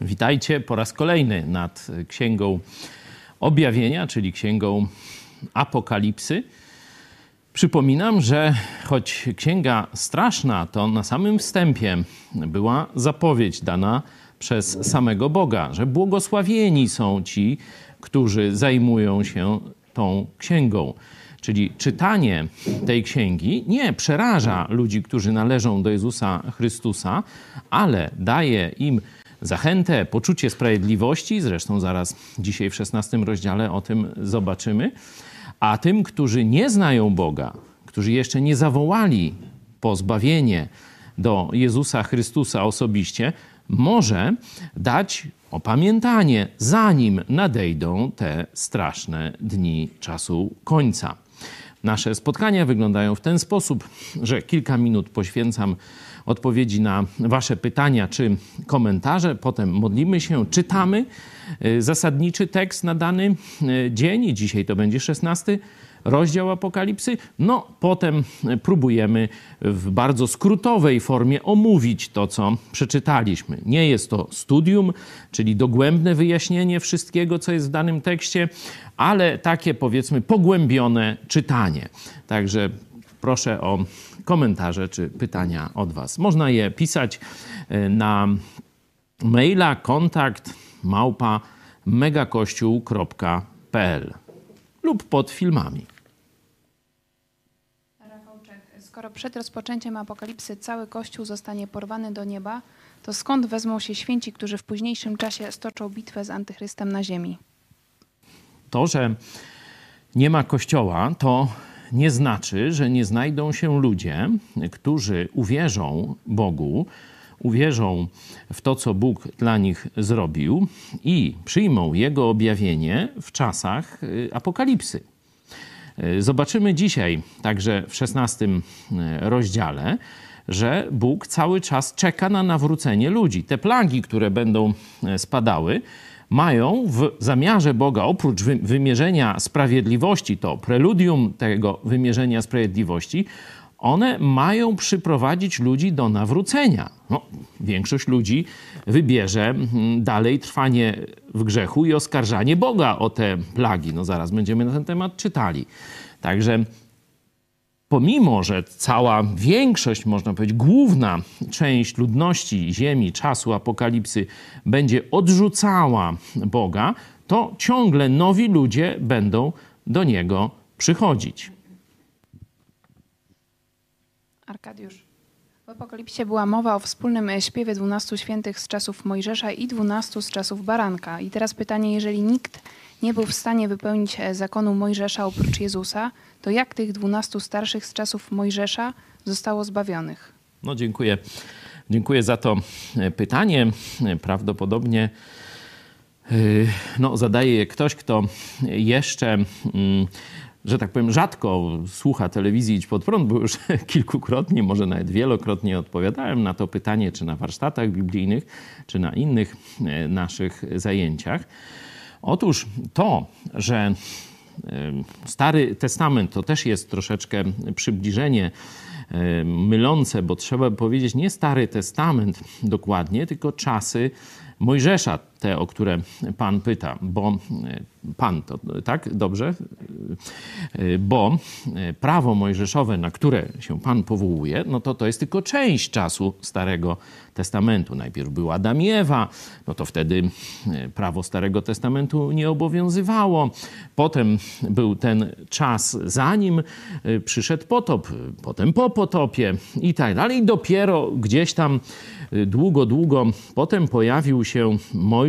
Witajcie po raz kolejny nad Księgą Objawienia, czyli Księgą Apokalipsy. Przypominam, że choć księga straszna, to na samym wstępie była zapowiedź dana przez samego Boga, że błogosławieni są ci, którzy zajmują się tą księgą. Czyli czytanie tej księgi nie przeraża ludzi, którzy należą do Jezusa Chrystusa, ale daje im zachętę, poczucie sprawiedliwości. Zresztą zaraz dzisiaj w 16 rozdziale o tym zobaczymy. A tym, którzy nie znają Boga, którzy jeszcze nie zawołali po zbawienie do Jezusa Chrystusa osobiście, może dać opamiętanie, zanim nadejdą te straszne dni czasu końca. Nasze spotkania wyglądają w ten sposób, że kilka minut poświęcam odpowiedzi na Wasze pytania czy komentarze. Potem modlimy się, czytamy y, zasadniczy tekst na dany y, dzień. Dzisiaj to będzie 16 rozdział Apokalipsy. No, potem próbujemy w bardzo skrótowej formie omówić to, co przeczytaliśmy. Nie jest to studium, czyli dogłębne wyjaśnienie wszystkiego, co jest w danym tekście, ale takie powiedzmy pogłębione czytanie. Także proszę o komentarze czy pytania od Was. Można je pisać e, na maila kontakt małpa megakościół.pl lub pod filmami. Skoro przed rozpoczęciem apokalipsy cały Kościół zostanie porwany do nieba, to skąd wezmą się święci, którzy w późniejszym czasie stoczą bitwę z antychrystem na ziemi? To, że nie ma Kościoła, to nie znaczy, że nie znajdą się ludzie, którzy uwierzą Bogu, uwierzą w to, co Bóg dla nich zrobił i przyjmą Jego objawienie w czasach y, apokalipsy. Y, zobaczymy dzisiaj, także w szesnastym y, rozdziale, że Bóg cały czas czeka na nawrócenie ludzi. Te plagi, które będą spadały, mają w zamiarze Boga, oprócz wymierzenia sprawiedliwości, to preludium tego wymierzenia sprawiedliwości, one mają przyprowadzić ludzi do nawrócenia. No, większość ludzi wybierze mm, dalej trwanie w grzechu i oskarżanie Boga o te plagi. No zaraz będziemy na ten temat czytali. Także pomimo, że cała większość, można powiedzieć, główna część ludności Ziemi, czasu apokalipsy będzie odrzucała Boga, to ciągle nowi ludzie będą do Niego przychodzić. Arkadiusz. W Apokalipsie była mowa o wspólnym śpiewie dwunastu świętych z czasów Mojżesza i dwunastu z czasów Baranka. I teraz pytanie, jeżeli nikt nie był w stanie wypełnić zakonu Mojżesza oprócz Jezusa, to jak tych dwunastu starszych z czasów Mojżesza zostało zbawionych? No dziękuję. Dziękuję za to pytanie. Prawdopodobnie y, no, zadaje je ktoś, kto jeszcze mm, że tak powiem, rzadko słucha telewizji Idź Pod Prąd, bo już kilkukrotnie, może nawet wielokrotnie odpowiadałem na to pytanie, czy na warsztatach biblijnych, czy na innych e, naszych zajęciach. Otóż to, że Stary Testament to też jest troszeczkę przybliżenie mylące, bo trzeba powiedzieć nie Stary Testament dokładnie, tylko czasy Mojżesza, te, o które Pan pyta, bo Pan to, tak? Dobrze? Bo prawo mojżeszowe, na które się Pan powołuje, no to to jest tylko część czasu Starego Testamentu. Najpierw była Adam i Ewa, no to wtedy prawo Starego Testamentu nie obowiązywało. Potem był ten czas, zanim przyszedł potop, potem po potopie i tak dalej. I dopiero gdzieś tam długo, długo potem pojawił się Mojżesz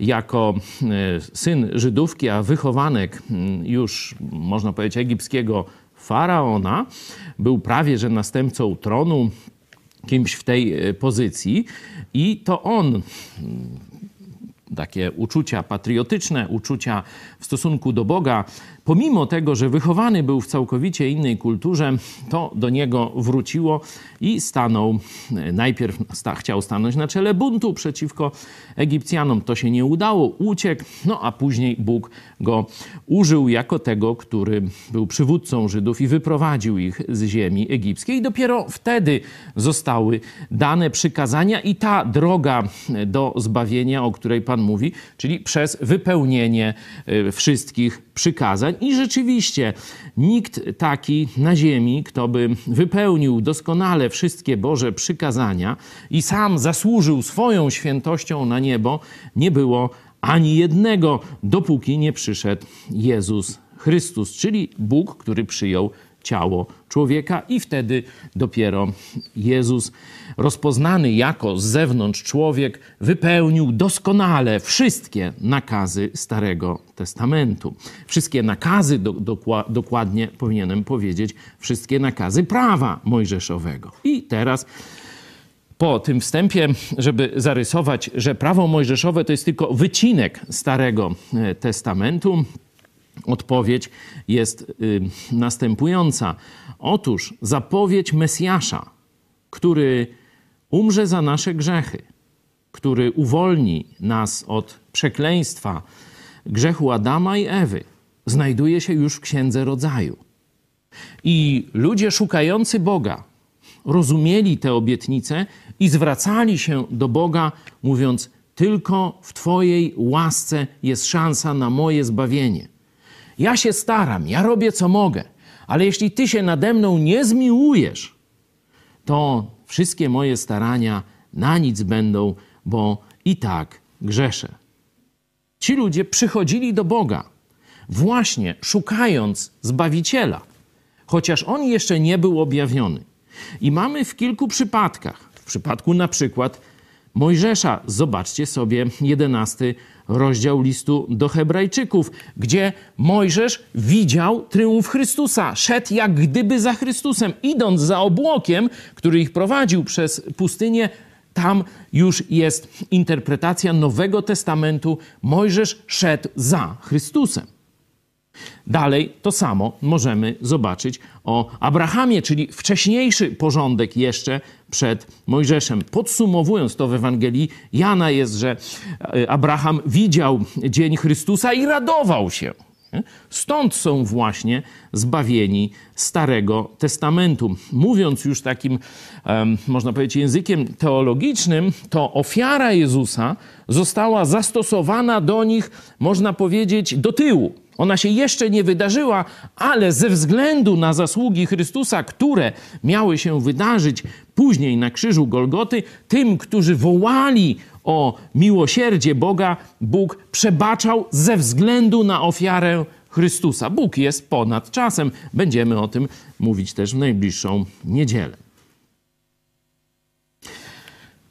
jako syn Żydówki, a wychowanek już, można powiedzieć, egipskiego faraona, był prawie że następcą tronu, kimś w tej e, pozycji, i to on takie uczucia patriotyczne, uczucia w stosunku do Boga pomimo tego, że wychowany był w całkowicie innej kulturze, to do niego wróciło i stanął, najpierw sta, chciał stanąć na czele buntu przeciwko Egipcjanom. To się nie udało, uciekł, no a później Bóg go użył jako tego, który był przywódcą Żydów i wyprowadził ich z ziemi egipskiej. I dopiero wtedy zostały dane przykazania i ta droga do zbawienia, o której Pan mówi, czyli przez wypełnienie y, wszystkich przykazań. I rzeczywiście nikt taki na ziemi, kto by wypełnił doskonale wszystkie Boże przykazania i sam zasłużył swoją świętością na niebo, nie było ani jednego, dopóki nie przyszedł Jezus Chrystus, czyli Bóg, który przyjął ciało człowieka, i wtedy dopiero Jezus, rozpoznany jako z zewnątrz człowiek, wypełnił doskonale wszystkie nakazy Starego Testamentu. Wszystkie nakazy, do, dokładnie powinienem powiedzieć, wszystkie nakazy prawa mojżeszowego. I teraz po tym wstępie, żeby zarysować, że prawo mojżeszowe to jest tylko wycinek Starego e, Testamentu, odpowiedź jest y, następująca. Otóż zapowiedź Mesjasza, który umrze za nasze grzechy, który uwolni nas od przekleństwa grzechu Adama i Ewy, znajduje się już w Księdze Rodzaju. I ludzie szukający Boga rozumieli te obietnice i zwracali się do Boga, mówiąc: Tylko w Twojej łasce jest szansa na moje zbawienie. Ja się staram, ja robię co mogę, ale jeśli Ty się nade mną nie zmiłujesz, to wszystkie moje starania na nic będą, bo i tak grzeszę. Ci ludzie przychodzili do Boga, właśnie szukając Zbawiciela, chociaż On jeszcze nie był objawiony. I mamy w kilku przypadkach, w przypadku na przykład Mojżesza, zobaczcie sobie jedenasty rozdział listu do Hebrajczyków, gdzie Mojżesz widział triumf Chrystusa. Szedł jak gdyby za Chrystusem, idąc za obłokiem, który ich prowadził przez pustynię. Tam już jest interpretacja Nowego Testamentu. Mojżesz szedł za Chrystusem. Dalej to samo możemy zobaczyć o Abrahamie, czyli wcześniejszy porządek jeszcze przed Mojżeszem. Podsumowując to w Ewangelii Jana jest, że e, Abraham widział dzień Chrystusa i radował się. Stąd są właśnie zbawieni Starego Testamentu. Mówiąc już takim, można powiedzieć, językiem teologicznym, to ofiara Jezusa została zastosowana do nich, można powiedzieć, do tyłu. Ona się jeszcze nie wydarzyła, ale ze względu na zasługi Chrystusa, które miały się wydarzyć później na krzyżu Golgoty, tym, którzy wołali o miłosierdzie Boga, Bóg przebaczał ze względu na ofiarę Chrystusa. Bóg jest ponad czasem. Będziemy o tym mówić też w najbliższą niedzielę.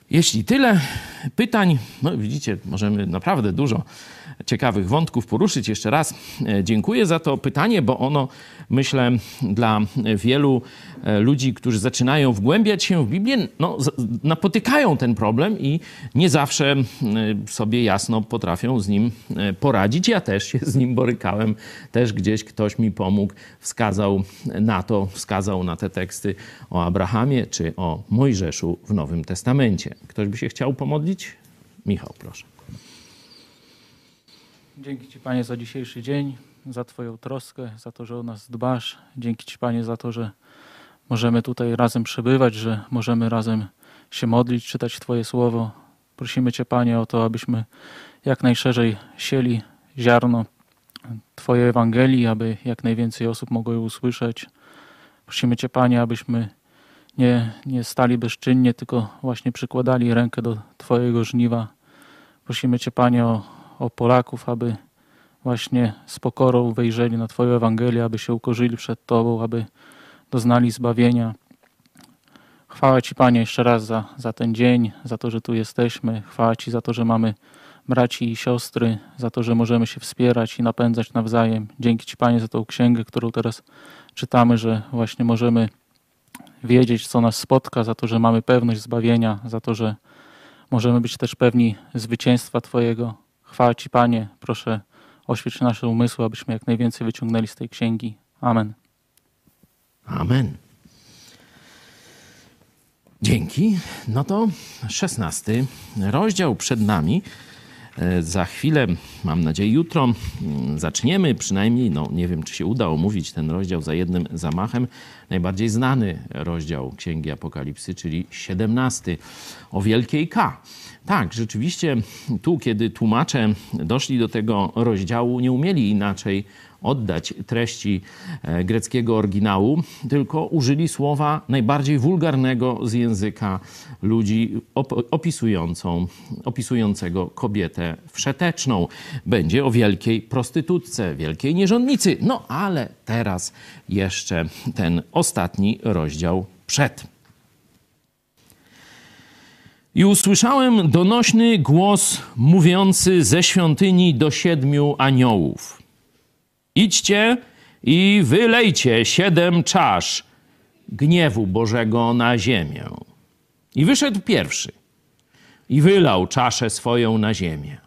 Jeśli tyle pytań, no widzicie, możemy naprawdę dużo ciekawych wątków poruszyć. Jeszcze raz e, dziękuję za to pytanie, bo ono, myślę, dla wielu e, ludzi, którzy zaczynają wgłębiać się w Biblię, no, napotykają ten problem i nie zawsze sobie jasno potrafią z nim e, poradzić. Ja też się z nim borykałem, też gdzieś ktoś mi pomógł, wskazał na to, wskazał na te teksty o Abrahamie czy o Mojżeszu w Nowym Testamencie. Ktoś by się chciał pomodlić? Michał, proszę. Dzięki Ci, Panie, za dzisiejszy dzień, za Twoją troskę, za to, że o nas dbasz. Dzięki Ci, Panie, za to, że możemy tutaj razem przebywać, że możemy razem się modlić, czytać Twoje słowo. Prosimy Cię, Panie, o to, abyśmy jak najszerzej sieli ziarno Twojej Ewangelii, aby jak najwięcej osób mogło ją usłyszeć. Prosimy Cię, Panie, abyśmy nie, nie stali bezczynnie, tylko właśnie przykładali rękę do Twojego żniwa. Prosimy Cię, Panie, o o Polaków, aby właśnie z pokorą wejrzeli na Twoją Ewangelię, aby się ukorzyli przed Tobą, aby doznali zbawienia. Chwała Ci, Panie, jeszcze raz za, za ten dzień, za to, że tu jesteśmy. Chwała Ci za to, że mamy braci i siostry, za to, że możemy się wspierać i napędzać nawzajem. Dzięki Ci, Panie, za tą księgę, którą teraz czytamy, że właśnie możemy wiedzieć, co nas spotka, za to, że mamy pewność zbawienia, za to, że możemy być też pewni zwycięstwa Twojego. Chwała Ci, Panie, proszę oświeć nasze umysły, abyśmy jak najwięcej wyciągnęli z tej księgi. Amen. Amen. Dzięki. No to szesnasty rozdział przed nami. E, za chwilę, mam nadzieję jutro, mm, zaczniemy przynajmniej, no nie wiem czy się uda omówić ten rozdział za jednym zamachem, najbardziej znany rozdział Księgi Apokalipsy, czyli 17 o Wielkiej K. Tak, rzeczywiście tu, kiedy tłumacze doszli do tego rozdziału, nie umieli inaczej oddać treści e, greckiego oryginału, tylko użyli słowa najbardziej wulgarnego z języka ludzi opisującą, opisującego kobietę wszeteczną. Będzie o wielkiej prostytutce, wielkiej nierządnicy. No ale teraz jeszcze ten ostatni rozdział przed. I usłyszałem donośny głos mówiący ze świątyni do siedmiu aniołów. Idźcie i wylejcie siedem czasz gniewu Bożego na ziemię. I wyszedł pierwszy i wylał czaszę swoją na ziemię.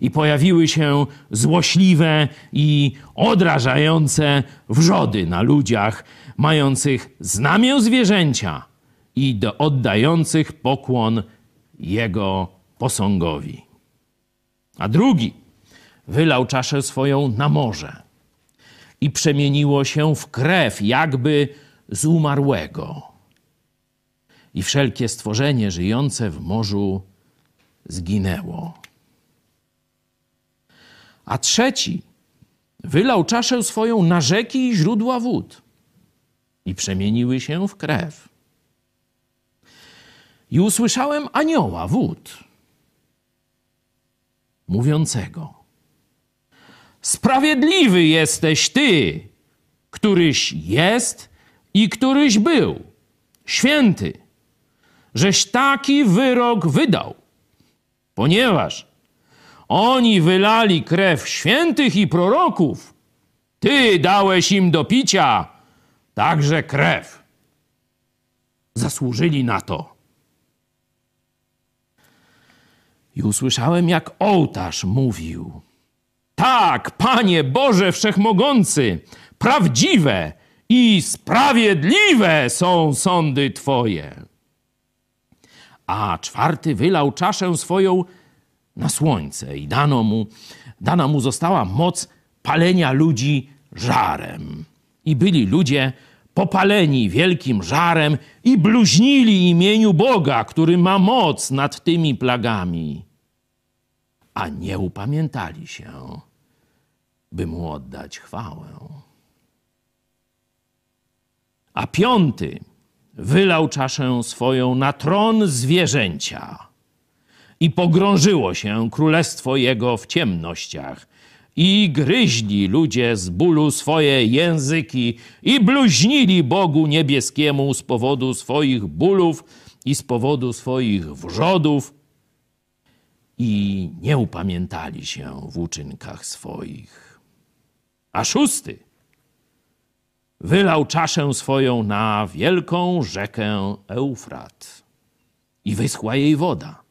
I pojawiły się złośliwe i odrażające wrzody na ludziach, mających znamię zwierzęcia i do oddających pokłon jego posągowi. A drugi wylał czaszę swoją na morze i przemieniło się w krew, jakby z umarłego. I wszelkie stworzenie żyjące w morzu zginęło. A trzeci wylał czaszę swoją na rzeki i źródła wód i przemieniły się w krew. I usłyszałem anioła wód, mówiącego: Sprawiedliwy jesteś ty, któryś jest i któryś był, święty, żeś taki wyrok wydał, ponieważ oni wylali krew świętych i proroków, ty dałeś im do picia także krew. Zasłużyli na to. I usłyszałem, jak ołtarz mówił. Tak, Panie Boże Wszechmogący, prawdziwe i sprawiedliwe są sądy Twoje. A czwarty wylał czaszę swoją na słońce i dano mu, dana mu została moc palenia ludzi żarem. I byli ludzie popaleni wielkim żarem i bluźnili imieniu Boga, który ma moc nad tymi plagami a nie upamiętali się, by mu oddać chwałę. A piąty wylał czaszę swoją na tron zwierzęcia i pogrążyło się królestwo jego w ciemnościach. I gryźli ludzie z bólu swoje języki i bluźnili Bogu niebieskiemu z powodu swoich bólów i z powodu swoich wrzodów i nie upamiętali się w uczynkach swoich. A szósty wylał czaszę swoją na wielką rzekę Eufrat i wyschła jej woda,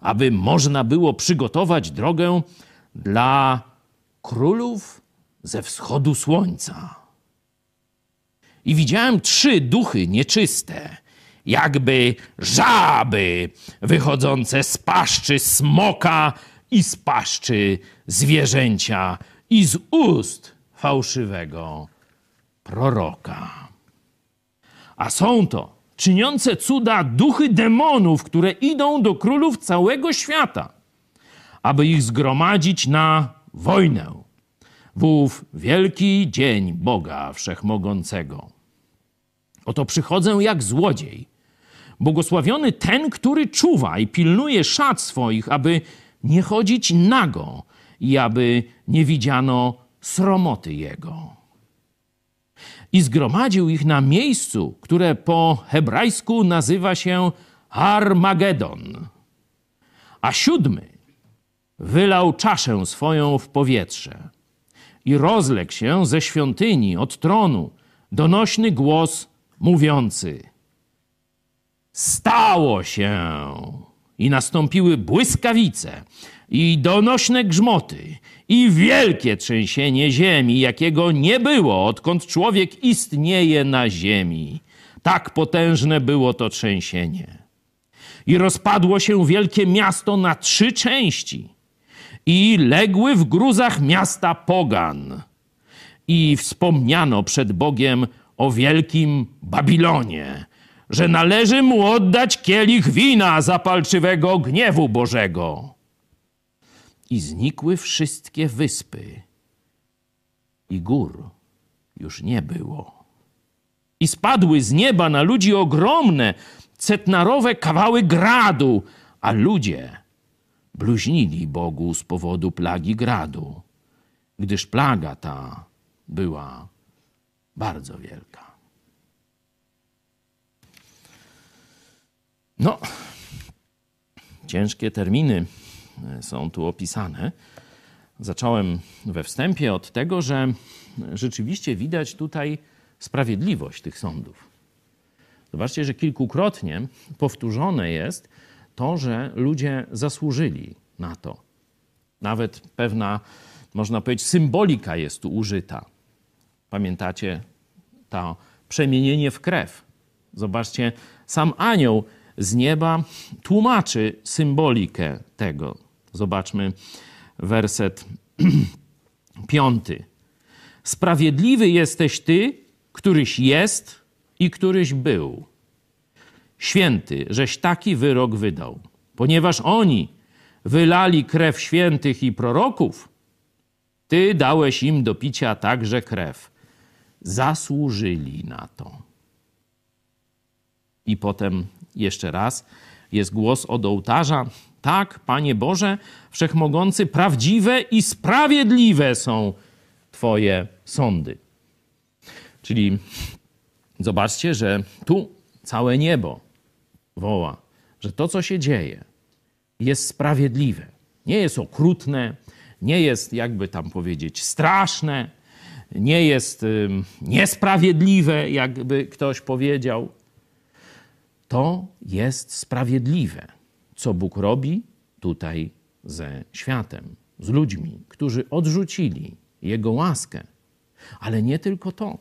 aby można było przygotować drogę dla królów ze wschodu słońca. I widziałem trzy duchy nieczyste jakby żaby wychodzące z paszczy smoka i z paszczy zwierzęcia i z ust fałszywego proroka. A są to czyniące cuda duchy demonów, które idą do królów całego świata, aby ich zgromadzić na wojnę w ów wielki dzień Boga Wszechmogącego. Oto przychodzę jak złodziej. Błogosławiony ten, który czuwa i pilnuje szat swoich, aby nie chodzić nago i aby nie widziano sromoty jego. I zgromadził ich na miejscu, które po hebrajsku nazywa się Armagedon. A siódmy wylał czaszę swoją w powietrze i rozległ się ze świątyni od tronu donośny głos mówiący – Stało się! I nastąpiły błyskawice, i donośne grzmoty, i wielkie trzęsienie ziemi, jakiego nie było, odkąd człowiek istnieje na ziemi. Tak potężne było to trzęsienie. I rozpadło się wielkie miasto na trzy części, i legły w gruzach miasta pogan. I wspomniano przed Bogiem o wielkim Babilonie, że należy mu oddać kielich wina zapalczywego gniewu Bożego. I znikły wszystkie wyspy, i gór już nie było. I spadły z nieba na ludzi ogromne, cetnarowe kawały gradu, a ludzie bluźnili Bogu z powodu plagi gradu, gdyż plaga ta była bardzo wielka. No, ciężkie terminy e, są tu opisane. Zacząłem we wstępie od tego, że rzeczywiście widać tutaj sprawiedliwość tych sądów. Zobaczcie, że kilkukrotnie powtórzone jest to, że ludzie zasłużyli na to. Nawet pewna, można powiedzieć, symbolika jest tu użyta. Pamiętacie to przemienienie w krew? Zobaczcie, sam anioł z nieba tłumaczy symbolikę tego. Zobaczmy werset piąty. Sprawiedliwy jesteś ty, któryś jest i któryś był. Święty, żeś taki wyrok wydał, ponieważ oni wylali krew świętych i proroków, ty dałeś im do picia także krew. Zasłużyli na to. I potem jeszcze raz jest głos od ołtarza. Tak, Panie Boże, Wszechmogący, prawdziwe i sprawiedliwe są Twoje sądy. Czyli zobaczcie, że tu całe niebo woła, że to, co się dzieje, jest sprawiedliwe. Nie jest okrutne, nie jest, jakby tam powiedzieć, straszne, nie jest niesprawiedliwe, jakby ktoś powiedział. To jest sprawiedliwe, co Bóg robi tutaj ze światem, z ludźmi, którzy odrzucili Jego łaskę. Ale nie tylko to.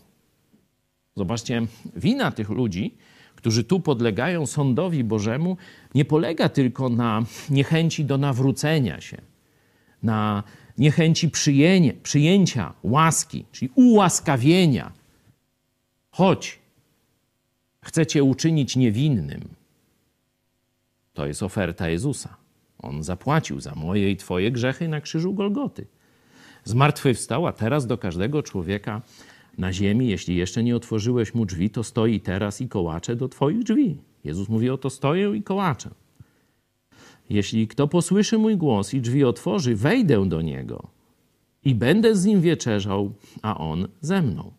Zobaczcie, wina tych ludzi, którzy tu podlegają sądowi Bożemu, nie polega tylko na niechęci do nawrócenia się, na niechęci przyjęcia, łaski, czyli ułaskawienia. Choć chcecie uczynić niewinnym, to jest oferta Jezusa. On zapłacił za moje i Twoje grzechy na krzyżu Golgoty. Zmartwychwstał, a teraz do każdego człowieka na ziemi, jeśli jeszcze nie otworzyłeś mu drzwi, to stoi teraz i kołacze do Twoich drzwi. Jezus mówi: Oto stoję i kołaczę. Jeśli kto posłyszy mój głos i drzwi otworzy, wejdę do niego i będę z nim wieczerzał, a on ze mną.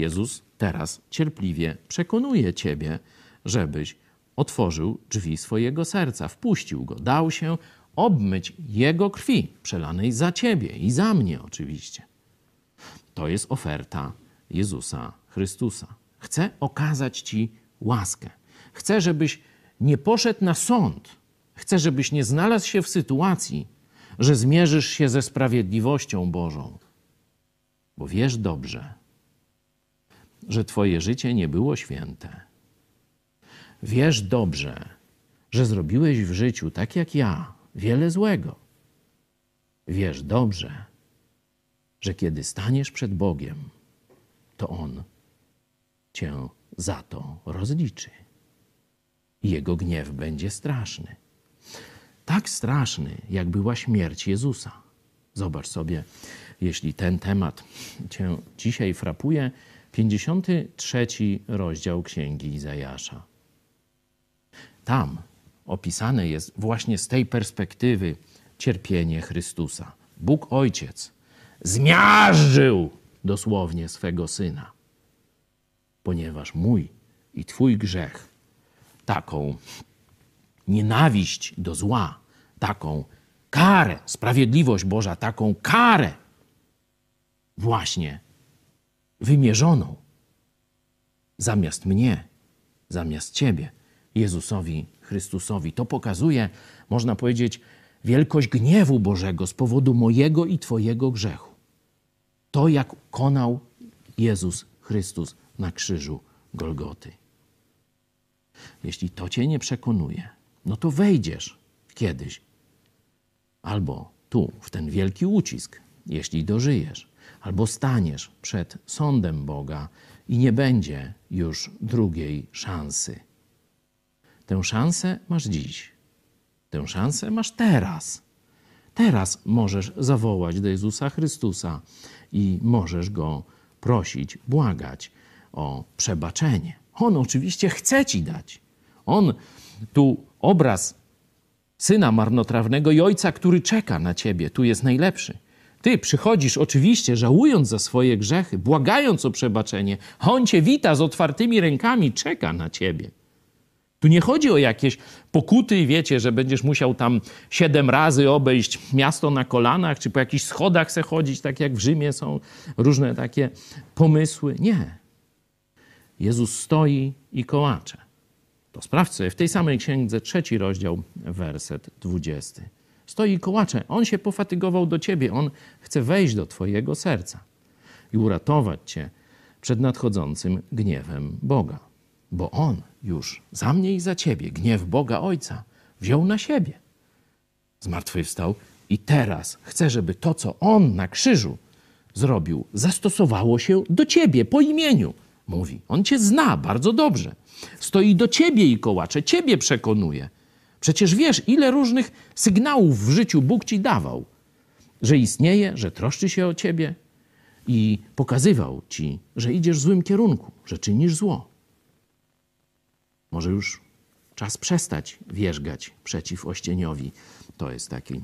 Jezus teraz cierpliwie przekonuje ciebie, żebyś otworzył drzwi swojego serca, wpuścił go, dał się obmyć jego krwi, przelanej za ciebie i za mnie oczywiście. To jest oferta Jezusa Chrystusa. Chce okazać ci łaskę. Chce, żebyś nie poszedł na sąd. Chce, żebyś nie znalazł się w sytuacji, że zmierzysz się ze sprawiedliwością Bożą. Bo wiesz dobrze, że Twoje życie nie było święte. Wiesz dobrze, że zrobiłeś w życiu, tak jak ja, wiele złego. Wiesz dobrze, że kiedy staniesz przed Bogiem, to On cię za to rozliczy. Jego gniew będzie straszny. Tak straszny, jak była śmierć Jezusa. Zobacz sobie, jeśli ten temat cię dzisiaj frapuje, 53 rozdział Księgi Izajasza. Tam opisane jest właśnie z tej perspektywy cierpienie Chrystusa. Bóg Ojciec zmiażdżył dosłownie swego syna, ponieważ mój i Twój grzech taką nienawiść do zła, taką karę, sprawiedliwość Boża, taką karę właśnie wymierzoną zamiast mnie, zamiast Ciebie, Jezusowi Chrystusowi. To pokazuje, można powiedzieć, wielkość gniewu Bożego z powodu mojego i Twojego grzechu. To, jak konał Jezus Chrystus na krzyżu Golgoty. Jeśli to Cię nie przekonuje, no to wejdziesz kiedyś albo tu, w ten wielki ucisk, jeśli dożyjesz, albo staniesz przed sądem Boga i nie będzie już drugiej szansy. Tę szansę masz dziś. Tę szansę masz teraz. Teraz możesz zawołać do Jezusa Chrystusa i możesz go prosić, błagać o przebaczenie. On oczywiście chce ci dać. On tu obraz syna marnotrawnego i ojca, który czeka na ciebie, tu jest najlepszy. Ty przychodzisz oczywiście żałując za swoje grzechy, błagając o przebaczenie. On cię wita z otwartymi rękami, czeka na ciebie. Tu nie chodzi o jakieś pokuty i wiecie, że będziesz musiał tam siedem razy obejść miasto na kolanach, czy po jakichś schodach se chodzić, tak jak w Rzymie są różne takie pomysły. Nie. Jezus stoi i kołacze. To sprawdź sobie w tej samej księdze, trzeci rozdział, werset dwudziesty. Stoi kołacze. On się pofatygował do ciebie. On chce wejść do twojego serca i uratować cię przed nadchodzącym gniewem Boga. Bo On już za mnie i za ciebie gniew Boga Ojca wziął na siebie. Zmartwychwstał i teraz chce, żeby to, co On na krzyżu zrobił, zastosowało się do ciebie po imieniu. Mówi, On cię zna bardzo dobrze. Stoi do ciebie i kołacze, ciebie przekonuje. Przecież wiesz, ile różnych sygnałów w życiu Bóg ci dawał, że istnieje, że troszczy się o ciebie i pokazywał ci, że idziesz w złym kierunku, że czynisz zło. Może już czas przestać wierzgać przeciw ościeniowi. To jest taki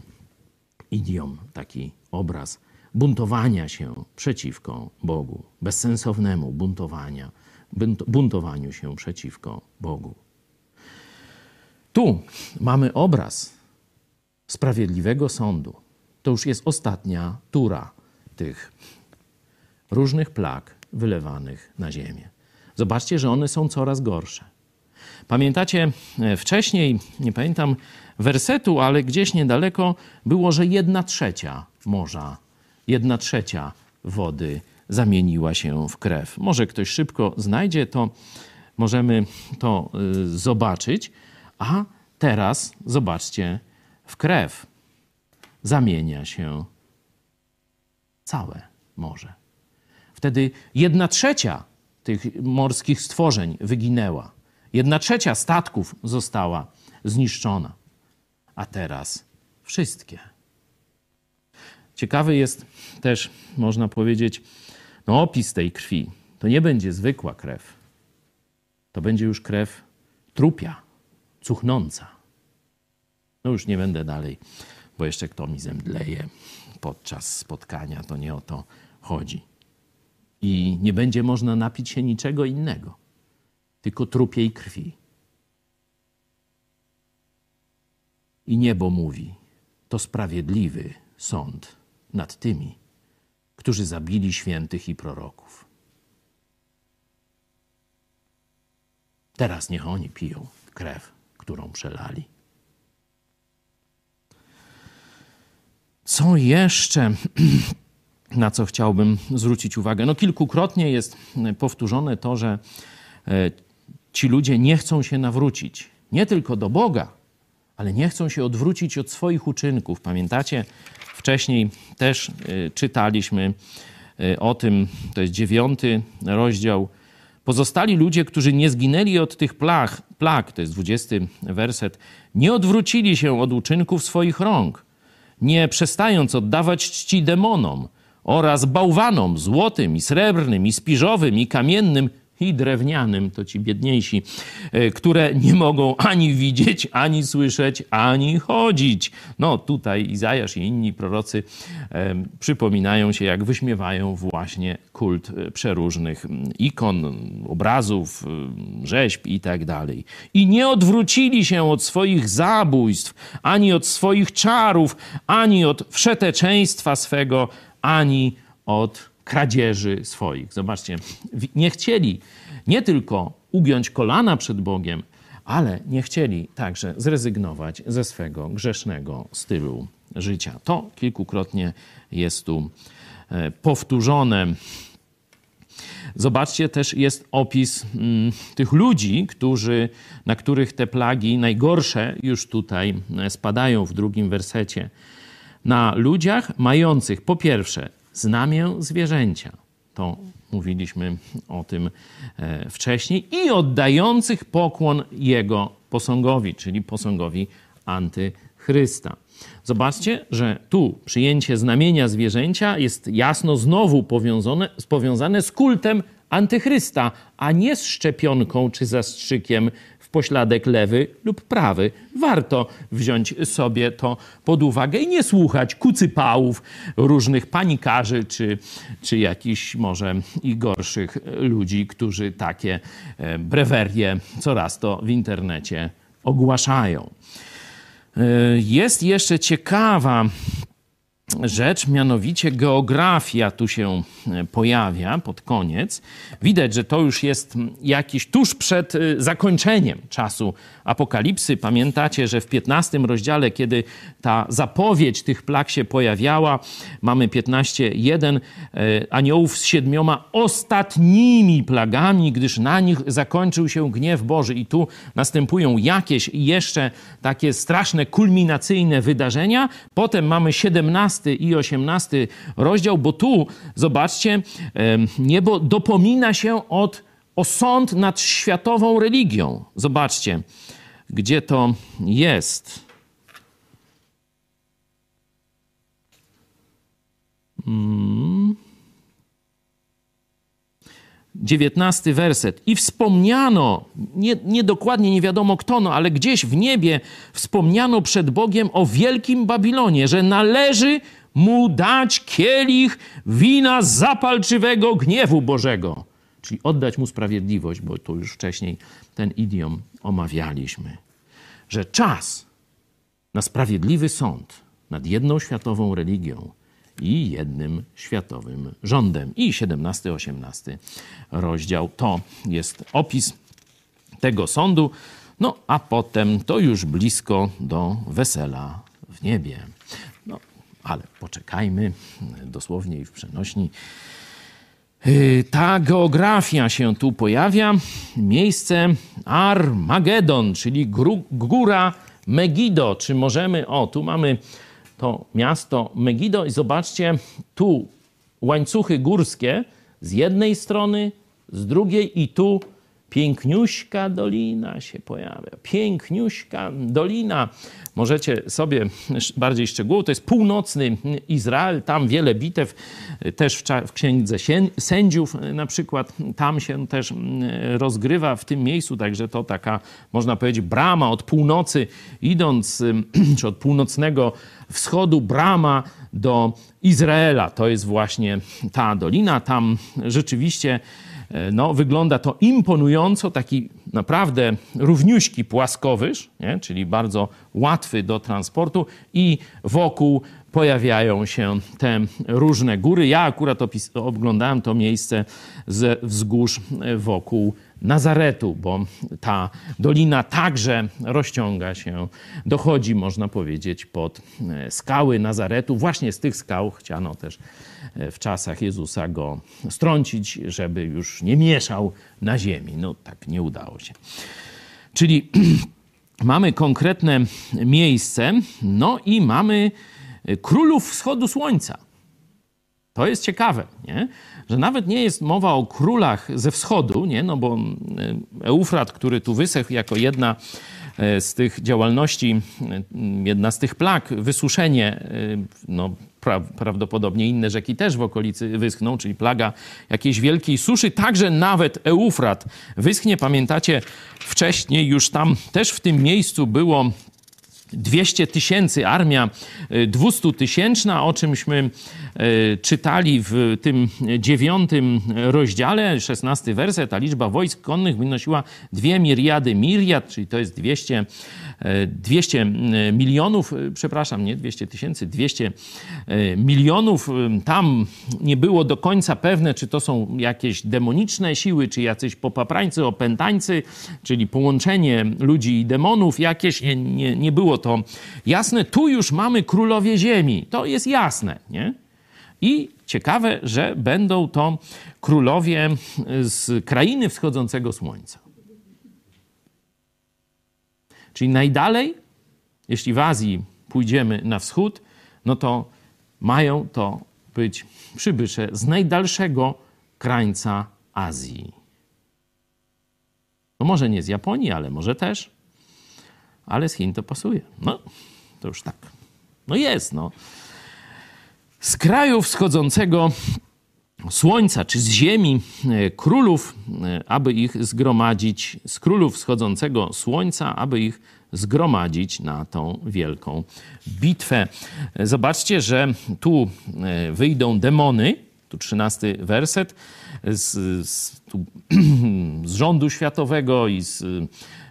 idiom, taki obraz buntowania się przeciwko Bogu, bezsensownemu buntowania, buntowaniu się przeciwko Bogu. Tu mamy obraz sprawiedliwego sądu. To już jest ostatnia tura tych różnych plag wylewanych na ziemię. Zobaczcie, że one są coraz gorsze. Pamiętacie e, wcześniej, nie pamiętam wersetu, ale gdzieś niedaleko było, że jedna trzecia morza, jedna trzecia wody zamieniła się w krew. Może ktoś szybko znajdzie to, możemy to y, zobaczyć. A teraz zobaczcie, w krew zamienia się całe morze. Wtedy jedna trzecia tych morskich stworzeń wyginęła. Jedna trzecia statków została zniszczona. A teraz wszystkie. Ciekawy jest też, można powiedzieć, no, opis tej krwi. To nie będzie zwykła krew. To będzie już krew trupia, cuchnąca. No już nie będę dalej, bo jeszcze kto mi zemdleje podczas spotkania, to nie o to chodzi. I nie będzie można napić się niczego innego, tylko trupiej krwi. I niebo mówi: To sprawiedliwy sąd nad tymi, którzy zabili świętych i proroków. Teraz niech oni piją krew, którą przelali. Co jeszcze, na co chciałbym zwrócić uwagę? No, kilkukrotnie jest powtórzone to, że e, ci ludzie nie chcą się nawrócić nie tylko do Boga, ale nie chcą się odwrócić od swoich uczynków. Pamiętacie, Wcześniej też y, czytaliśmy y, o tym, to jest dziewiąty rozdział. Pozostali ludzie, którzy nie zginęli od tych plag, plag, to jest dwudziesty werset, nie odwrócili się od uczynków swoich rąk, nie przestając oddawać czci demonom oraz bałwanom złotym i srebrnym i spiżowym i kamiennym, i drewnianym, to ci biedniejsi, e, które nie mogą ani widzieć, ani słyszeć, ani chodzić. No tutaj Izajasz i inni prorocy przypominają się, jak wyśmiewają właśnie kult e, przeróżnych ikon, obrazów, rzeźb i tak dalej. I nie odwrócili się od swoich zabójstw, ani od swoich czarów, ani od wszeteczeństwa swego, ani od kradzieży swoich. Zobaczcie, nie chcieli nie tylko ugiąć kolana przed Bogiem, ale nie chcieli także zrezygnować ze swego grzesznego stylu życia. To kilkukrotnie jest tu e, powtórzone. Zobaczcie, też jest opis mm, tych ludzi, którzy, na których te plagi najgorsze już tutaj e, spadają w drugim wersecie. Na ludziach mających po pierwsze znamię zwierzęcia, to mówiliśmy o tym e, wcześniej, i oddających pokłon jego posągowi, czyli posągowi antychrysta. Zobaczcie, że tu przyjęcie znamienia zwierzęcia jest jasno znowu powiązane, powiązane z kultem antychrysta, a nie z szczepionką czy zastrzykiem pośladek lewy lub prawy. Warto wziąć sobie to pod uwagę i nie słuchać kucypałów, różnych panikarzy czy, czy jakichś może i gorszych ludzi, którzy takie e, brewerie coraz to w internecie ogłaszają. E, jest jeszcze ciekawa rzecz, mianowicie geografia tu się e, pojawia pod koniec. Widać, że to już jest jakiś tuż przed e, zakończeniem czasu apokalipsy. Pamiętacie, że w 15 rozdziale, kiedy ta zapowiedź tych plag się pojawiała, mamy 15.1 e, aniołów z siedmioma ostatnimi plagami, gdyż na nich zakończył się gniew Boży. I tu następują jakieś jeszcze takie straszne, kulminacyjne wydarzenia. Potem mamy 17 i 18 rozdział, bo tu, zobaczcie, niebo dopomina się od, o sąd nad światową religią. Zobaczcie, gdzie to jest. Hmm. 19 werset. I wspomniano, nie, nie, dokładnie nie wiadomo kto, no ale gdzieś w niebie wspomniano przed Bogiem o wielkim Babilonie, że należy mu dać kielich wina zapalczywego gniewu Bożego. Czyli oddać mu sprawiedliwość, bo tu już wcześniej ten idiom omawialiśmy. Że czas na sprawiedliwy sąd nad jedną światową religią i jednym światowym rządem. I 17-18 rozdział to jest opis tego sądu. No a potem to już blisko do wesela w niebie. No, ale poczekajmy, dosłownie i w przenośni. Y, ta geografia się tu pojawia. Miejsce Armagedon, czyli góra Megido. Czy możemy, o tu mamy to miasto Megido i zobaczcie, tu łańcuchy górskie z jednej strony, z drugiej i tu piękniuśka dolina się pojawia. Piękniuśka dolina. Możecie sobie bardziej szczegółowo, to jest północny Izrael, tam wiele bitew, też w, w księdze sędziów na przykład, tam się też rozgrywa w tym miejscu, także to taka, można powiedzieć, brama od północy, idąc, czy od północnego wschodu, brama do Izraela. To jest właśnie ta dolina, tam rzeczywiście no, wygląda to imponująco, taki naprawdę równiuśki płaskowyż, nie? czyli bardzo łatwy do transportu i wokół pojawiają się te różne góry. Ja akurat oglądałem to miejsce z wzgórz wokół Nazaretu, bo ta dolina także rozciąga się, dochodzi, można powiedzieć, pod e, skały Nazaretu. Właśnie z tych skał chciano też e, w czasach Jezusa go strącić, żeby już nie mieszał na ziemi. No tak nie udało się. Czyli mamy konkretne miejsce, no i mamy e, królów wschodu słońca. To jest ciekawe, nie? że nawet nie jest mowa o królach ze wschodu, nie? no bo e, Eufrat, który tu wysechł jako jedna e, z tych działalności, e, jedna z tych plag, wysuszenie, no pra prawdopodobnie inne rzeki też w okolicy wyschną, czyli plaga jakiejś wielkiej suszy, także nawet Eufrat wyschnie. Pamiętacie, wcześniej już tam też w tym miejscu było 200 tysięcy, armia 200 tysięczna, o czymśmy e, czytali w tym dziewiątym rozdziale, 16 werset, ta liczba wojsk konnych wynosiła 2 miriady miriad, czyli to jest 200 200 milionów, przepraszam, nie 200 tysięcy, 200 milionów. Tam nie było do końca pewne, czy to są jakieś demoniczne siły, czy jacyś popaprańcy, opętańcy, czyli połączenie ludzi i demonów jakieś. Nie, nie, nie było to jasne. Tu już mamy królowie ziemi. To jest jasne, nie? I ciekawe, że będą to królowie z krainy wschodzącego słońca. Czyli najdalej, jeśli w Azji pójdziemy na wschód, no to mają to być przybysze z najdalszego krańca Azji. No może nie z Japonii, ale może też. Ale z Chin to pasuje. No, to już tak. No jest, no z kraju wschodzącego słońca, czy z ziemi e, królów, e, aby ich zgromadzić, z królów wschodzącego słońca, aby ich zgromadzić na tą wielką bitwę. Zobaczcie, że tu e, wyjdą demony, tu trzynasty werset, z, z, tu, z rządu światowego i z,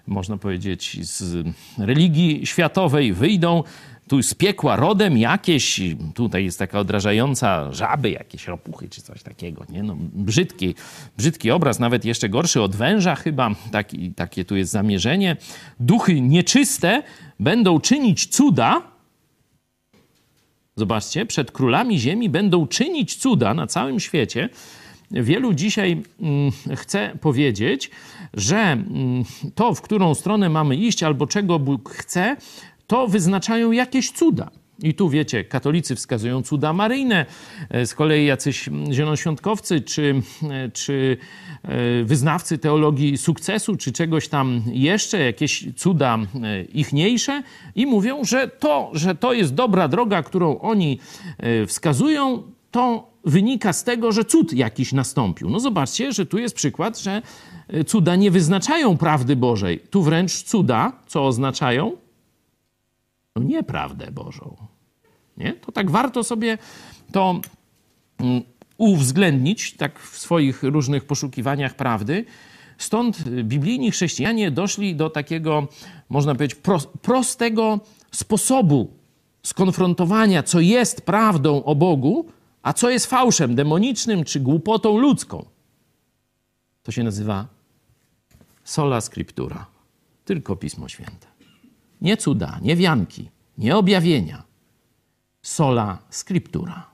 można powiedzieć, z religii światowej wyjdą tu z piekła rodem jakieś, tutaj jest taka odrażająca żaby, jakieś ropuchy czy coś takiego, nie? No, brzydki, brzydki obraz, nawet jeszcze gorszy od węża chyba, taki, takie tu jest zamierzenie. Duchy nieczyste będą czynić cuda, zobaczcie, przed królami ziemi będą czynić cuda na całym świecie. Wielu dzisiaj mm, chce powiedzieć, że mm, to, w którą stronę mamy iść, albo czego Bóg chce, to wyznaczają jakieś cuda. I tu wiecie, katolicy wskazują cuda maryjne, e, z kolei jacyś zielonoświątkowcy czy, e, czy e, wyznawcy teologii sukcesu, czy czegoś tam jeszcze, jakieś cuda ichniejsze i mówią, że to, że to jest dobra droga, którą oni wskazują, to wynika z tego, że cud jakiś nastąpił. No zobaczcie, że tu jest przykład, że cuda nie wyznaczają prawdy Bożej. Tu wręcz cuda, co oznaczają? No nieprawdę Bożą. Nie? To tak warto sobie to mm, uwzględnić tak w swoich różnych poszukiwaniach prawdy. Stąd biblijni chrześcijanie doszli do takiego, można powiedzieć, prostego sposobu skonfrontowania, co jest prawdą o Bogu, a co jest fałszem demonicznym czy głupotą ludzką. To się nazywa sola scriptura, tylko Pismo Święte. Nie cuda, nie wianki, nie objawienia. Sola scriptura.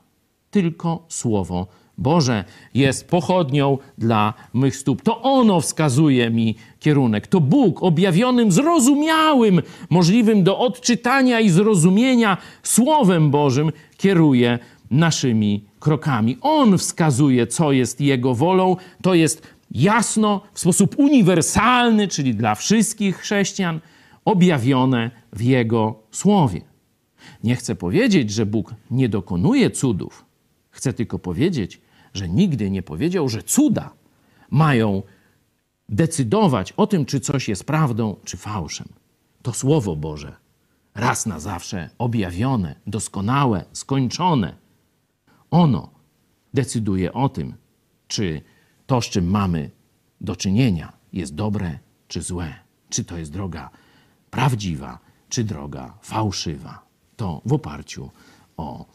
Tylko Słowo Boże jest pochodnią dla mych stóp. To ono wskazuje mi kierunek. To Bóg objawionym, zrozumiałym, możliwym do odczytania i zrozumienia Słowem Bożym kieruje naszymi krokami. On wskazuje, co jest Jego wolą. To jest jasno, w sposób uniwersalny, czyli dla wszystkich chrześcijan, objawione w Jego słowie. Nie chcę powiedzieć, że Bóg nie dokonuje cudów. Chcę tylko powiedzieć, że nigdy nie powiedział, że cuda mają decydować o tym, czy coś jest prawdą, czy fałszem. To Słowo Boże, raz na zawsze objawione, doskonałe, skończone, ono decyduje o tym, czy to, z czym mamy do czynienia, jest dobre czy złe, czy to jest droga prawdziwa, czy droga fałszywa. To w oparciu o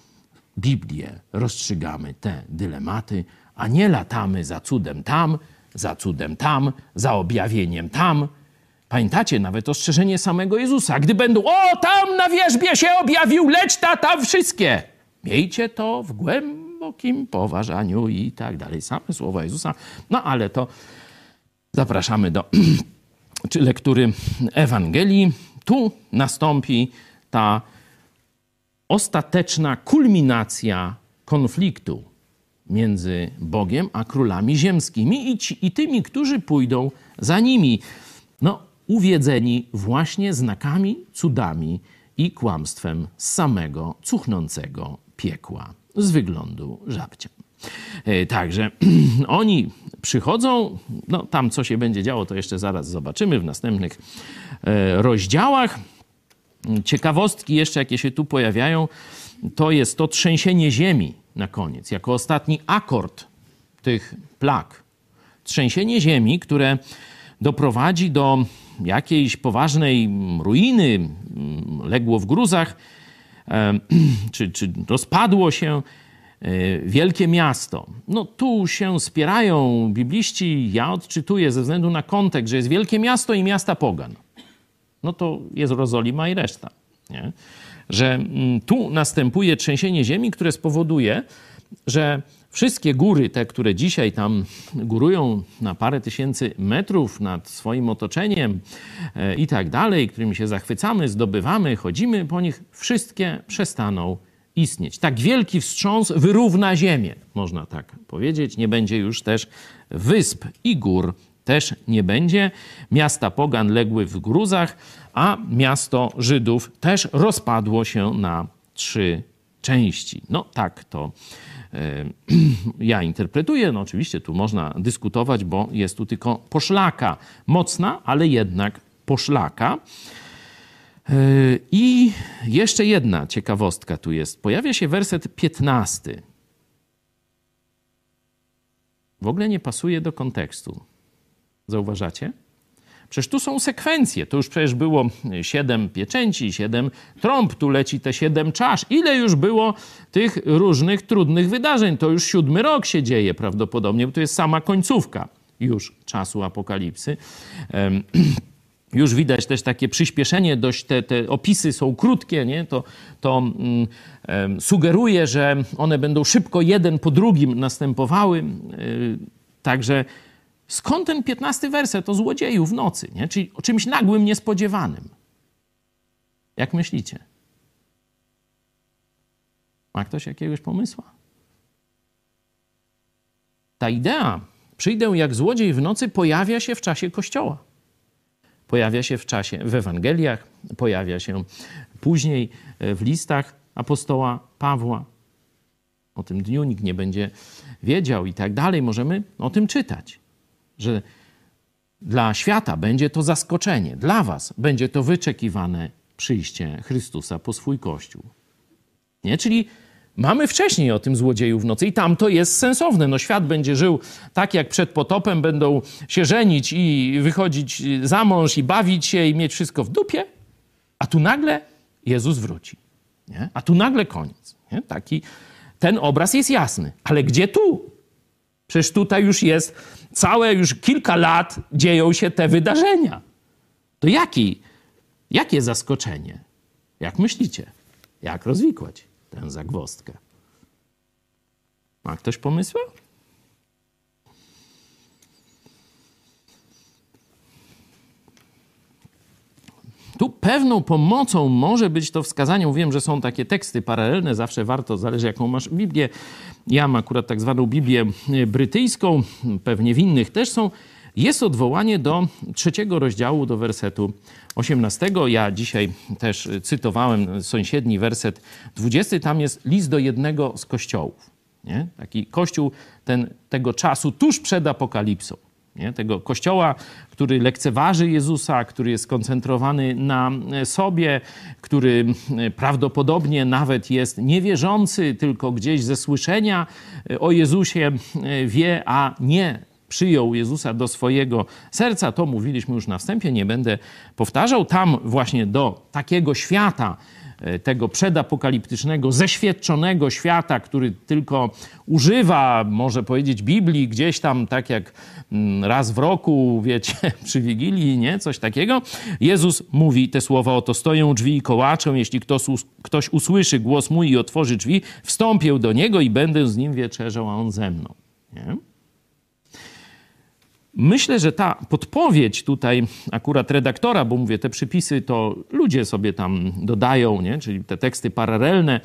Biblię rozstrzygamy te dylematy, a nie latamy za cudem tam, za cudem tam, za objawieniem tam. Pamiętacie nawet ostrzeżenie samego Jezusa. Gdy będą, o tam na wierzbie się objawił, leć ta tam wszystkie. Miejcie to w głębokim poważaniu i tak dalej. Same słowa Jezusa. No ale to zapraszamy do czy lektury Ewangelii, tu nastąpi ta ostateczna kulminacja konfliktu między Bogiem a królami ziemskimi i, ci, i tymi, którzy pójdą za nimi. No, uwiedzeni właśnie znakami, cudami i kłamstwem samego cuchnącego piekła z wyglądu żabcia. E, także oni przychodzą, no tam co się będzie działo, to jeszcze zaraz zobaczymy w następnych e, rozdziałach. Ciekawostki jeszcze, jakie się tu pojawiają, to jest to trzęsienie ziemi na koniec, jako ostatni akord tych plag. Trzęsienie ziemi, które doprowadzi do jakiejś poważnej ruiny, legło w gruzach, czy, czy rozpadło się wielkie miasto. No tu się spierają bibliści, ja odczytuję ze względu na kontekst, że jest wielkie miasto i miasta pogan. No to jest Jerozolima i reszta. Nie? Że mm, tu następuje trzęsienie ziemi, które spowoduje, że wszystkie góry, te, które dzisiaj tam górują na parę tysięcy metrów nad swoim otoczeniem e, i tak dalej, którymi się zachwycamy, zdobywamy, chodzimy po nich, wszystkie przestaną istnieć. Tak wielki wstrząs wyrówna ziemię, można tak powiedzieć. Nie będzie już też wysp i gór też nie będzie. Miasta pogan legły w gruzach, a miasto Żydów też rozpadło się na trzy części. No tak to e, ja interpretuję. No oczywiście tu można dyskutować, bo jest tu tylko poszlaka mocna, ale jednak poszlaka. E, I jeszcze jedna ciekawostka tu jest. Pojawia się werset 15. W ogóle nie pasuje do kontekstu. Zauważacie? Przecież tu są sekwencje. To już przecież było siedem pieczęci, siedem trąb, tu leci te siedem czasz. Ile już było tych różnych trudnych wydarzeń? To już siódmy rok się dzieje prawdopodobnie, bo to jest sama końcówka już czasu apokalipsy. już widać też takie przyspieszenie, dość te, te opisy są krótkie, nie? to, to um, sugeruje, że one będą szybko jeden po drugim następowały. Yy, także Skąd ten piętnasty werset o złodzieju w nocy, nie? czyli o czymś nagłym, niespodziewanym? Jak myślicie? Ma ktoś jakiegoś pomysłu? Ta idea, przyjdę jak złodziej w nocy, pojawia się w czasie Kościoła. Pojawia się w czasie w Ewangeliach, pojawia się później e, w listach apostoła Pawła. O tym dniu nikt nie będzie wiedział i tak dalej. Możemy o tym czytać że dla świata będzie to zaskoczenie, dla Was będzie to wyczekiwane przyjście Chrystusa po swój Kościół. Nie? Czyli mamy wcześniej o tym złodzieju w nocy i tam to jest sensowne. No świat będzie żył tak jak przed potopem, będą się żenić i wychodzić za mąż i bawić się i mieć wszystko w dupie, a tu nagle Jezus wróci. Nie? A tu nagle koniec. Nie? Taki, ten obraz jest jasny. Ale gdzie tu? Przecież tutaj już jest całe już kilka lat dzieją się te wydarzenia. To jaki, jakie zaskoczenie? Jak myślicie? Jak rozwikłać tę zagwostkę? Ma ktoś pomysły? Tu pewną pomocą może być to wskazanie. Wiem, że są takie teksty paralelne, zawsze warto, zależy jaką masz Biblię. Ja mam akurat tak zwaną Biblię brytyjską, pewnie w innych też są. Jest odwołanie do trzeciego rozdziału, do wersetu 18. Ja dzisiaj też cytowałem sąsiedni werset 20. Tam jest list do jednego z kościołów. Nie? Taki kościół ten, tego czasu tuż przed apokalipsą nie? tego kościoła, który lekceważy Jezusa, który jest skoncentrowany na sobie, który prawdopodobnie nawet jest niewierzący, tylko gdzieś ze słyszenia o Jezusie wie, a nie przyjął Jezusa do swojego serca. To mówiliśmy już na wstępie, nie będę powtarzał. Tam właśnie do takiego świata, E, tego przedapokaliptycznego, zeświadczonego świata, który tylko używa, może powiedzieć, Biblii gdzieś tam, tak jak mm, raz w roku, wiecie, przy Wigilii, nie? Coś takiego. Jezus mówi te słowa, oto stoję drzwi i kołaczę, jeśli ktoś, ktoś usłyszy głos mój i otworzy drzwi, wstąpię do niego i będę z nim wieczerzał, a on ze mną. Nie? Myślę, że ta podpowiedź tutaj akurat redaktora, bo mówię, te przypisy to ludzie sobie tam dodają, nie? czyli te teksty paralelne,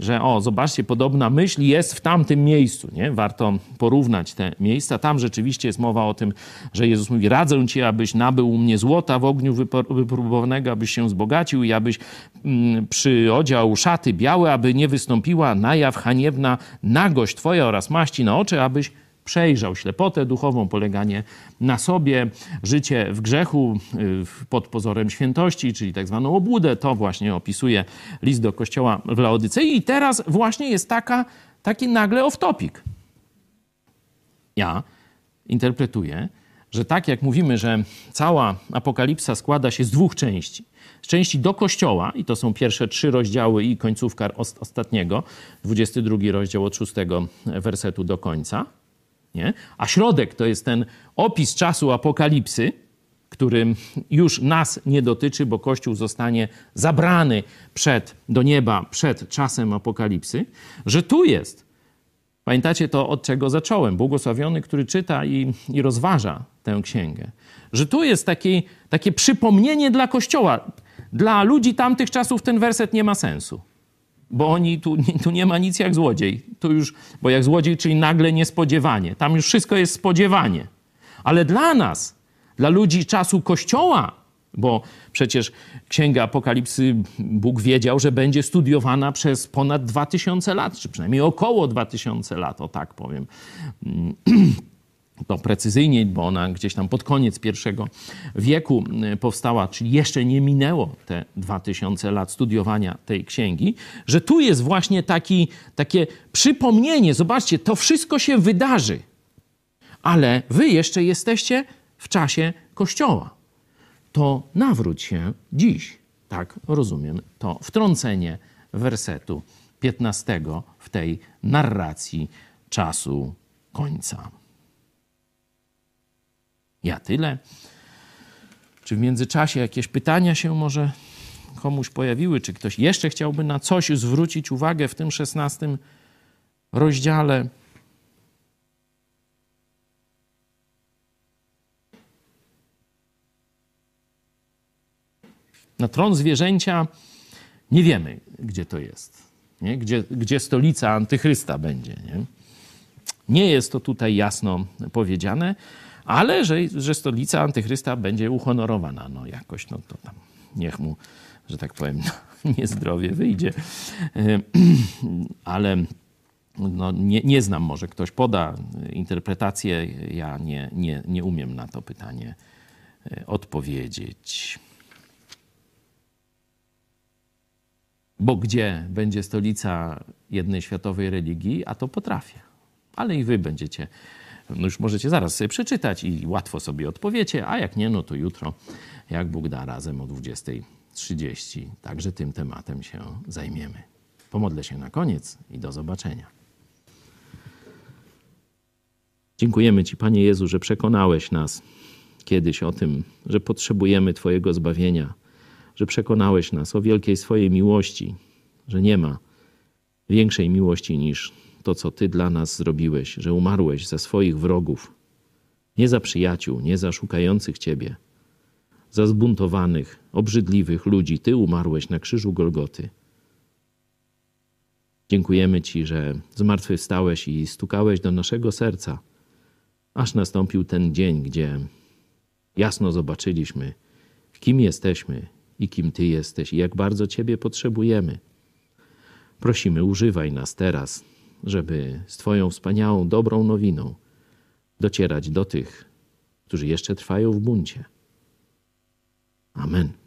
że o, zobaczcie, podobna myśl jest w tamtym miejscu. Nie? Warto porównać te miejsca. Tam rzeczywiście jest mowa o tym, że Jezus mówi, radzę ci, abyś nabył u mnie złota w ogniu wypróbowanego, abyś się wzbogacił i abyś mm, przyodział szaty białe, aby nie wystąpiła na jaw haniebna nagość twoja oraz maści na oczy, abyś przejrzał ślepotę duchową, poleganie na sobie, życie w grzechu y, pod pozorem świętości, czyli tak zwaną obłudę. To właśnie opisuje list do kościoła w Laodycei. I teraz właśnie jest taka, taki nagle off-topic. Ja interpretuję, że tak jak mówimy, że cała apokalipsa składa się z dwóch części. Z części do kościoła, i to są pierwsze trzy rozdziały i końcówka ostatniego, 22 rozdział od 6 wersetu do końca. Nie? A środek to jest ten opis czasu apokalipsy, który już nas nie dotyczy, bo Kościół zostanie zabrany przed, do nieba przed czasem apokalipsy, że tu jest. Pamiętacie to, od czego zacząłem? Błogosławiony, który czyta i, i rozważa tę księgę. Że tu jest taki, takie przypomnienie dla Kościoła. Dla ludzi tamtych czasów ten werset nie ma sensu. Bo oni, tu, tu nie ma nic jak złodziej. Tu już, bo jak złodziej, czyli nagle niespodziewanie. Tam już wszystko jest spodziewanie. Ale dla nas, dla ludzi czasu Kościoła, bo przecież Księga Apokalipsy Bóg wiedział, że będzie studiowana przez ponad 2000 lat, czy przynajmniej około 2000 lat, o tak powiem. To precyzyjnie, bo ona gdzieś tam pod koniec pierwszego wieku y, powstała, czyli jeszcze nie minęło te 2000 lat studiowania tej księgi, że tu jest właśnie taki, takie przypomnienie. Zobaczcie, to wszystko się wydarzy, ale wy jeszcze jesteście w czasie Kościoła. To nawróć się dziś. Tak rozumiem to wtrącenie wersetu 15 w tej narracji czasu końca. Ja tyle. Czy w międzyczasie jakieś pytania się może komuś pojawiły? Czy ktoś jeszcze chciałby na coś zwrócić uwagę w tym szesnastym rozdziale? Na tron zwierzęcia nie wiemy, gdzie to jest. Nie? Gdzie, gdzie stolica antychrysta będzie. Nie? nie jest to tutaj jasno powiedziane, ale że, że stolica antychrysta będzie uhonorowana. No jakoś, no to tam niech mu, że tak powiem, no, niezdrowie wyjdzie. Ale no, nie, nie znam, może ktoś poda interpretację. Ja nie, nie, nie umiem na to pytanie e, odpowiedzieć. Bo gdzie będzie stolica jednej światowej religii, a to potrafię. Ale i wy będziecie, no już możecie zaraz sobie przeczytać i łatwo sobie odpowiecie, a jak nie, no to jutro, jak Bóg da, razem o 20.30 także tym tematem się zajmiemy. Pomodlę się na koniec i do zobaczenia. Dziękujemy Ci, Panie Jezu, że przekonałeś nas kiedyś o tym, że potrzebujemy Twojego zbawienia że przekonałeś nas o wielkiej swojej miłości, że nie ma większej miłości niż to, co Ty dla nas zrobiłeś, że umarłeś za swoich wrogów, nie za przyjaciół, nie za szukających Ciebie, za zbuntowanych, obrzydliwych ludzi. Ty umarłeś na krzyżu Golgoty. Dziękujemy Ci, że zmartwychwstałeś i stukałeś do naszego serca, aż nastąpił ten dzień, gdzie jasno zobaczyliśmy, kim jesteśmy i kim Ty jesteś i jak bardzo Ciebie potrzebujemy. Prosimy, używaj nas teraz, żeby z Twoją wspaniałą, dobrą nowiną docierać do tych, którzy jeszcze trwają w buncie. Amen.